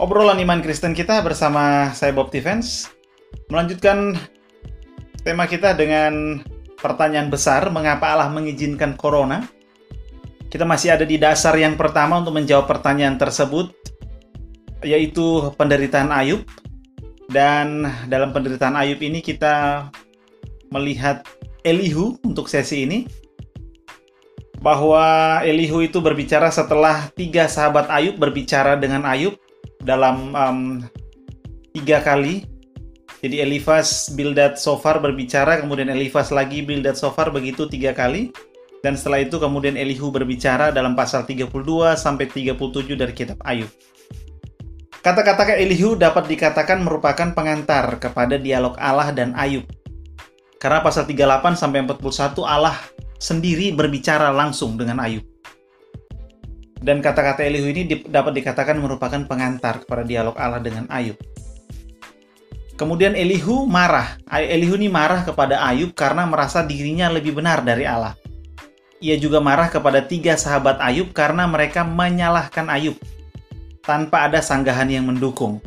obrolan iman Kristen kita bersama saya Bob Defense. Melanjutkan tema kita dengan pertanyaan besar, mengapa Allah mengizinkan corona? Kita masih ada di dasar yang pertama untuk menjawab pertanyaan tersebut, yaitu penderitaan Ayub. Dan dalam penderitaan Ayub ini kita melihat Elihu untuk sesi ini bahwa Elihu itu berbicara setelah tiga sahabat Ayub berbicara dengan Ayub dalam um, tiga kali. Jadi Elifas, Bildad, Sofar berbicara, kemudian Elifas lagi, Bildad, Sofar begitu tiga kali. Dan setelah itu kemudian Elihu berbicara dalam pasal 32 sampai 37 dari kitab Ayub. Kata-kata Elihu dapat dikatakan merupakan pengantar kepada dialog Allah dan Ayub. Karena pasal 38 sampai 41 Allah sendiri berbicara langsung dengan Ayub. Dan kata-kata Elihu ini dapat dikatakan merupakan pengantar kepada dialog Allah dengan Ayub. Kemudian Elihu marah. Elihu ini marah kepada Ayub karena merasa dirinya lebih benar dari Allah. Ia juga marah kepada tiga sahabat Ayub karena mereka menyalahkan Ayub tanpa ada sanggahan yang mendukung.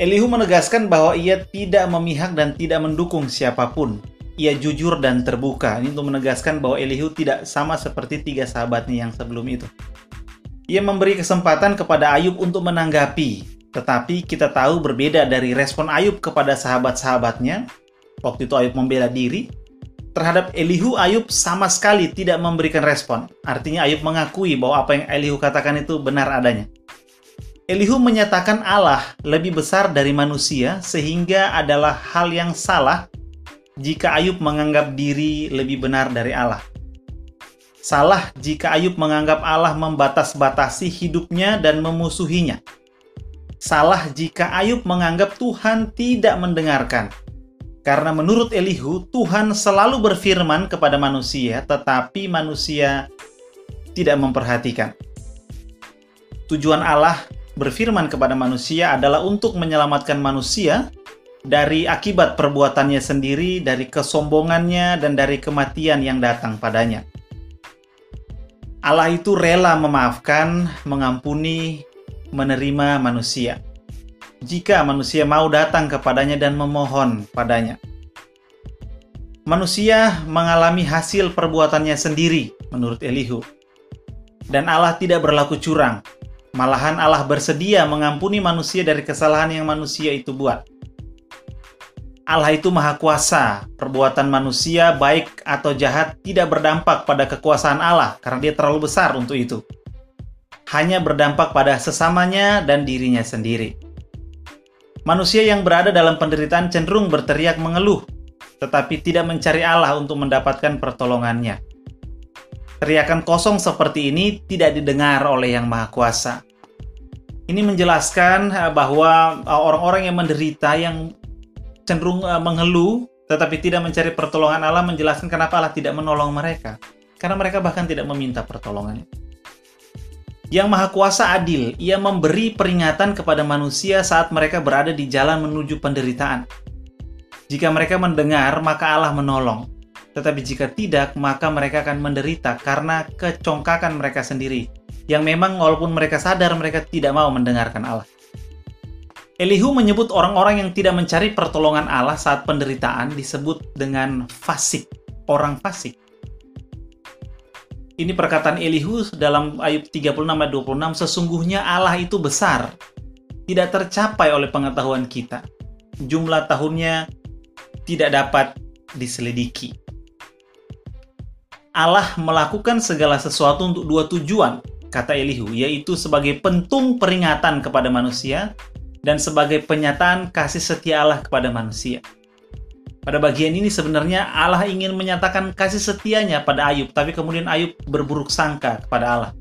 Elihu menegaskan bahwa ia tidak memihak dan tidak mendukung siapa pun, ia jujur dan terbuka. Ini untuk menegaskan bahwa Elihu tidak sama seperti tiga sahabatnya yang sebelum itu. Ia memberi kesempatan kepada Ayub untuk menanggapi, tetapi kita tahu berbeda dari respon Ayub kepada sahabat-sahabatnya. Waktu itu Ayub membela diri. Terhadap Elihu, Ayub sama sekali tidak memberikan respon. Artinya Ayub mengakui bahwa apa yang Elihu katakan itu benar adanya. Elihu menyatakan Allah lebih besar dari manusia sehingga adalah hal yang salah jika Ayub menganggap diri lebih benar dari Allah. Salah jika Ayub menganggap Allah membatas-batasi hidupnya dan memusuhinya. Salah jika Ayub menganggap Tuhan tidak mendengarkan. Karena menurut Elihu, Tuhan selalu berfirman kepada manusia, tetapi manusia tidak memperhatikan. Tujuan Allah berfirman kepada manusia adalah untuk menyelamatkan manusia dari akibat perbuatannya sendiri, dari kesombongannya, dan dari kematian yang datang padanya. Allah itu rela memaafkan, mengampuni, menerima manusia. Jika manusia mau datang kepadanya dan memohon padanya, manusia mengalami hasil perbuatannya sendiri, menurut Elihu, dan Allah tidak berlaku curang. Malahan, Allah bersedia mengampuni manusia dari kesalahan yang manusia itu buat. Allah itu maha kuasa. Perbuatan manusia, baik atau jahat, tidak berdampak pada kekuasaan Allah karena dia terlalu besar untuk itu. Hanya berdampak pada sesamanya dan dirinya sendiri. Manusia yang berada dalam penderitaan cenderung berteriak mengeluh, tetapi tidak mencari Allah untuk mendapatkan pertolongannya. Teriakan kosong seperti ini tidak didengar oleh Yang Maha Kuasa. Ini menjelaskan eh, bahwa eh, orang-orang yang menderita, yang cenderung uh, mengeluh tetapi tidak mencari pertolongan Allah menjelaskan kenapa Allah tidak menolong mereka. Karena mereka bahkan tidak meminta pertolongan. Yang Maha Kuasa adil, ia memberi peringatan kepada manusia saat mereka berada di jalan menuju penderitaan. Jika mereka mendengar, maka Allah menolong. Tetapi jika tidak, maka mereka akan menderita karena kecongkakan mereka sendiri. Yang memang walaupun mereka sadar, mereka tidak mau mendengarkan Allah. Elihu menyebut orang-orang yang tidak mencari pertolongan Allah saat penderitaan disebut dengan fasik, orang fasik. Ini perkataan Elihu dalam Ayub 36 ayat 26, sesungguhnya Allah itu besar, tidak tercapai oleh pengetahuan kita. Jumlah tahunnya tidak dapat diselidiki. Allah melakukan segala sesuatu untuk dua tujuan, kata Elihu, yaitu sebagai pentung peringatan kepada manusia dan sebagai penyataan kasih setia Allah kepada manusia. Pada bagian ini sebenarnya Allah ingin menyatakan kasih setianya pada Ayub, tapi kemudian Ayub berburuk sangka kepada Allah.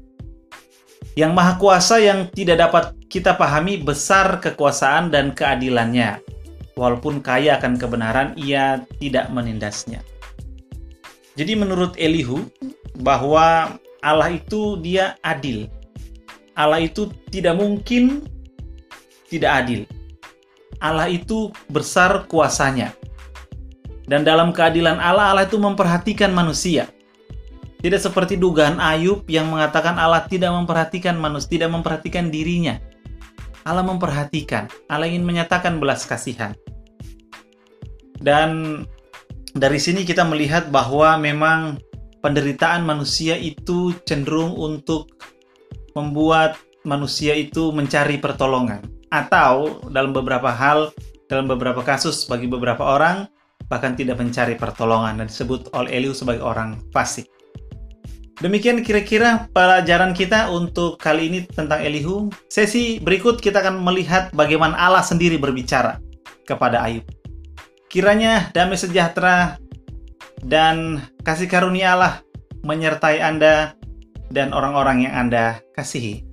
Yang Maha Kuasa yang tidak dapat kita pahami besar kekuasaan dan keadilannya. Walaupun kaya akan kebenaran, ia tidak menindasnya. Jadi menurut Elihu, bahwa Allah itu dia adil. Allah itu tidak mungkin tidak adil. Allah itu besar kuasanya. Dan dalam keadilan Allah, Allah itu memperhatikan manusia. Tidak seperti dugaan Ayub yang mengatakan Allah tidak memperhatikan manusia, tidak memperhatikan dirinya. Allah memperhatikan, Allah ingin menyatakan belas kasihan. Dan dari sini kita melihat bahwa memang penderitaan manusia itu cenderung untuk membuat manusia itu mencari pertolongan atau dalam beberapa hal dalam beberapa kasus bagi beberapa orang bahkan tidak mencari pertolongan dan disebut oleh Elihu sebagai orang fasik. Demikian kira-kira pelajaran kita untuk kali ini tentang Elihu. Sesi berikut kita akan melihat bagaimana Allah sendiri berbicara kepada Ayub. Kiranya damai sejahtera dan kasih karunia Allah menyertai Anda dan orang-orang yang Anda kasihi.